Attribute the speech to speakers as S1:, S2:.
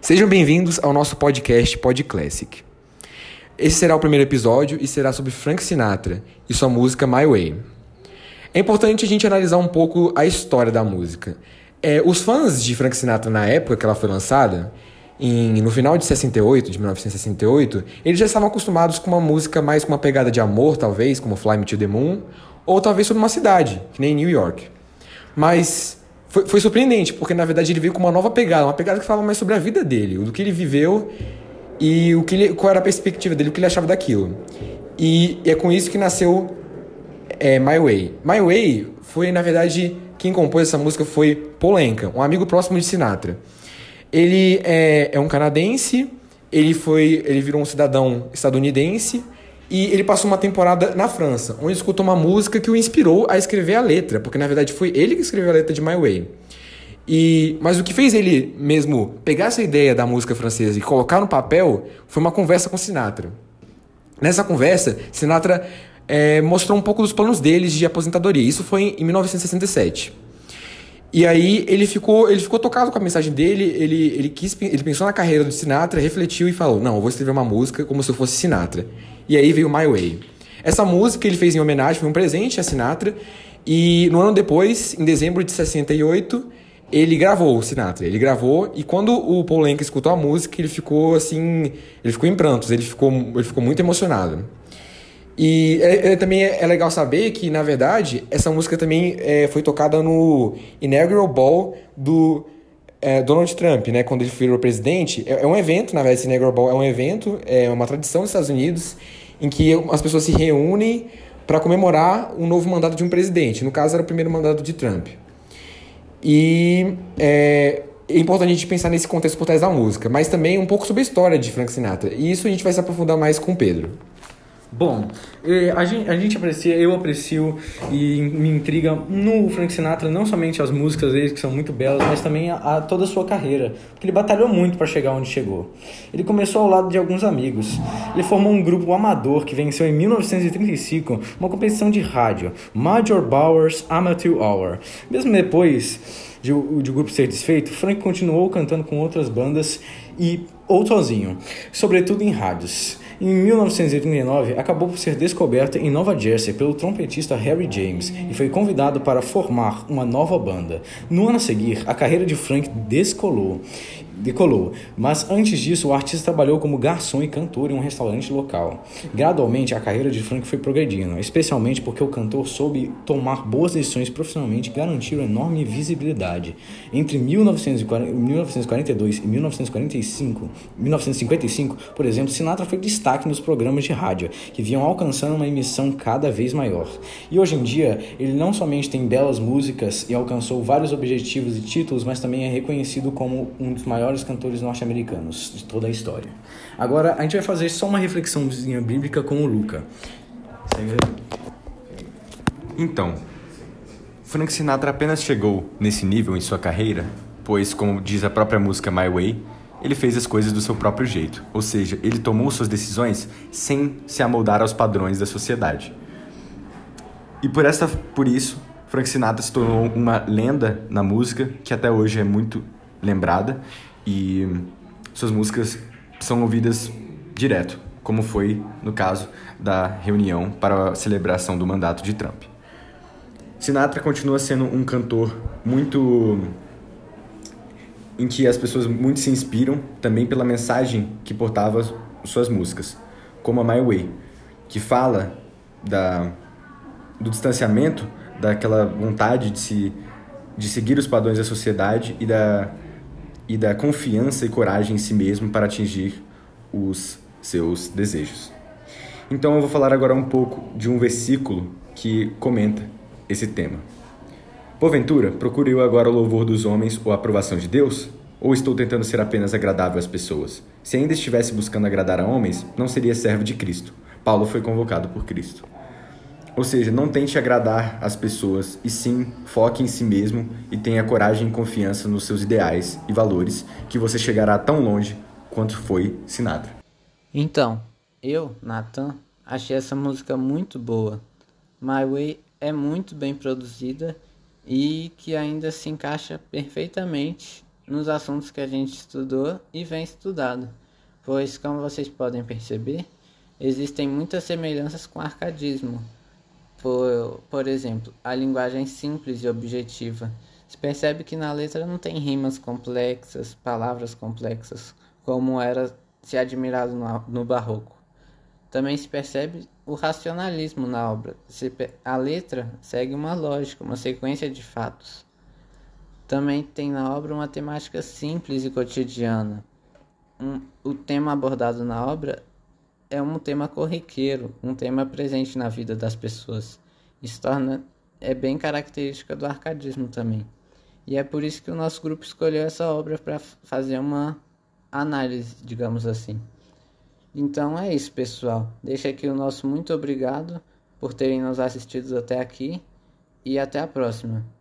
S1: Sejam bem-vindos ao nosso podcast Pod Classic. Esse será o primeiro episódio e será sobre Frank Sinatra e sua música My Way. É importante a gente analisar um pouco a história da música. É, os fãs de Frank Sinatra na época que ela foi lançada, em, no final de 68, de 1968, eles já estavam acostumados com uma música mais com uma pegada de amor, talvez, como Fly Me to the Moon, ou talvez sobre uma cidade, que nem New York. Mas foi, foi, surpreendente, porque na verdade ele veio com uma nova pegada, uma pegada que falava mais sobre a vida dele, do que ele viveu e o que ele, qual era a perspectiva dele, o que ele achava daquilo. E, e é com isso que nasceu é, My Way. My Way foi, na verdade, quem compôs essa música foi Paul Anka, um amigo próximo de Sinatra. Ele é, é um canadense, ele foi, ele virou um cidadão estadunidense e ele passou uma temporada na França, onde escutou uma música que o inspirou a escrever a letra, porque na verdade foi ele que escreveu a letra de My Way. E, mas o que fez ele mesmo pegar essa ideia da música francesa e colocar no papel foi uma conversa com Sinatra. Nessa conversa, Sinatra é, mostrou um pouco dos planos deles de aposentadoria. Isso foi em 1967. E aí ele ficou, ele ficou tocado com a mensagem dele, ele, ele, quis, ele pensou na carreira do Sinatra, refletiu e falou: Não, eu vou escrever uma música como se eu fosse Sinatra. E aí veio My Way. Essa música ele fez em homenagem, foi um presente a Sinatra. E no ano depois, em dezembro de 68, ele gravou o Sinatra. Ele gravou e quando o Paul Lenk escutou a música, ele ficou assim, ele ficou em prantos, ele ficou, ele ficou muito emocionado. E é, é, também é, é, legal saber que, na verdade, essa música também é, foi tocada no Inaugural Ball do é, Donald Trump, né? Quando ele virou presidente. É, é, um evento, na verdade, esse Inaugural Ball é um evento, é uma tradição dos Estados Unidos, em que as pessoas se reúnem para comemorar um novo mandato de um presidente. No caso, era o primeiro mandato de Trump. E é, é importante a gente pensar nesse contexto por trás da música, mas também um pouco sobre a história de Frank Sinatra. E isso a gente vai se aprofundar mais com o Pedro.
S2: Bom, a gente, a gente aprecia, eu aprecio e me intriga no Frank Sinatra não somente as músicas dele que são muito belas, mas também a, a toda a sua carreira, porque ele batalhou muito para chegar onde chegou. Ele começou ao lado de alguns amigos. Ele formou um grupo amador que venceu em 1935 uma competição de rádio, Major Bowers Amateur Hour. Mesmo depois de, de o grupo ser desfeito, Frank continuou cantando com outras bandas e ou sozinho, sobretudo em rádios. Em 1939, acabou por ser descoberta em Nova Jersey pelo trompetista Harry James e foi convidado para formar uma nova banda. No ano a seguir, a carreira de Frank descolou decolou, mas antes disso o artista trabalhou como garçom e cantor em um restaurante local. Gradualmente a carreira de Frank foi progredindo, especialmente porque o cantor soube tomar boas decisões profissionalmente e garantir enorme visibilidade. Entre 1942 e 1945, 1955, por exemplo, Sinatra foi destaque nos programas de rádio, que vinham alcançando uma emissão cada vez maior. E hoje em dia, ele não somente tem belas músicas e alcançou vários objetivos e títulos, mas também é reconhecido como um dos maiores maiores cantores norte-americanos de toda a história. Agora, a gente vai fazer só uma reflexãozinha bíblica com o Luca.
S3: Então, Frank Sinatra apenas chegou nesse nível em sua carreira, pois, como diz a própria música My Way, ele fez as coisas do seu próprio jeito, ou seja, ele tomou suas decisões sem se amoldar aos padrões da sociedade. E por, essa, por isso, Frank Sinatra se tornou uma lenda na música que até hoje é muito lembrada e suas músicas são ouvidas direto, como foi no caso da reunião para a celebração do mandato de Trump. Sinatra continua sendo um cantor muito em que as pessoas muito se inspiram também pela mensagem que portava suas músicas, como a My Way, que fala da, do distanciamento, daquela vontade de se de seguir os padrões da sociedade e da e da confiança e coragem em si mesmo para atingir os seus desejos. Então eu vou falar agora um pouco de um versículo que comenta esse tema. Porventura, procuro eu agora o louvor dos homens ou a aprovação de Deus? Ou estou tentando ser apenas agradável às pessoas? Se ainda estivesse buscando agradar a homens, não seria servo de Cristo. Paulo foi convocado por Cristo. Ou seja, não tente agradar as pessoas e sim foque em si mesmo e tenha coragem e confiança nos seus ideais e valores que você chegará tão longe quanto foi Sinatra.
S4: Então, eu, Nathan, achei essa música muito boa. My Way é muito bem produzida e que ainda se encaixa perfeitamente nos assuntos que a gente estudou e vem estudado, pois, como vocês podem perceber, existem muitas semelhanças com o arcadismo. Por, por exemplo, a linguagem simples e objetiva. Se percebe que na letra não tem rimas complexas, palavras complexas, como era se admirado no, no barroco. Também se percebe o racionalismo na obra. A letra segue uma lógica, uma sequência de fatos. Também tem na obra uma temática simples e cotidiana. Um, o tema abordado na obra é um tema corriqueiro, um tema presente na vida das pessoas. Isso torna, é bem característica do arcadismo também. E é por isso que o nosso grupo escolheu essa obra para fazer uma análise, digamos assim. Então é isso, pessoal. Deixa aqui o nosso muito obrigado por terem nos assistido até aqui e até a próxima.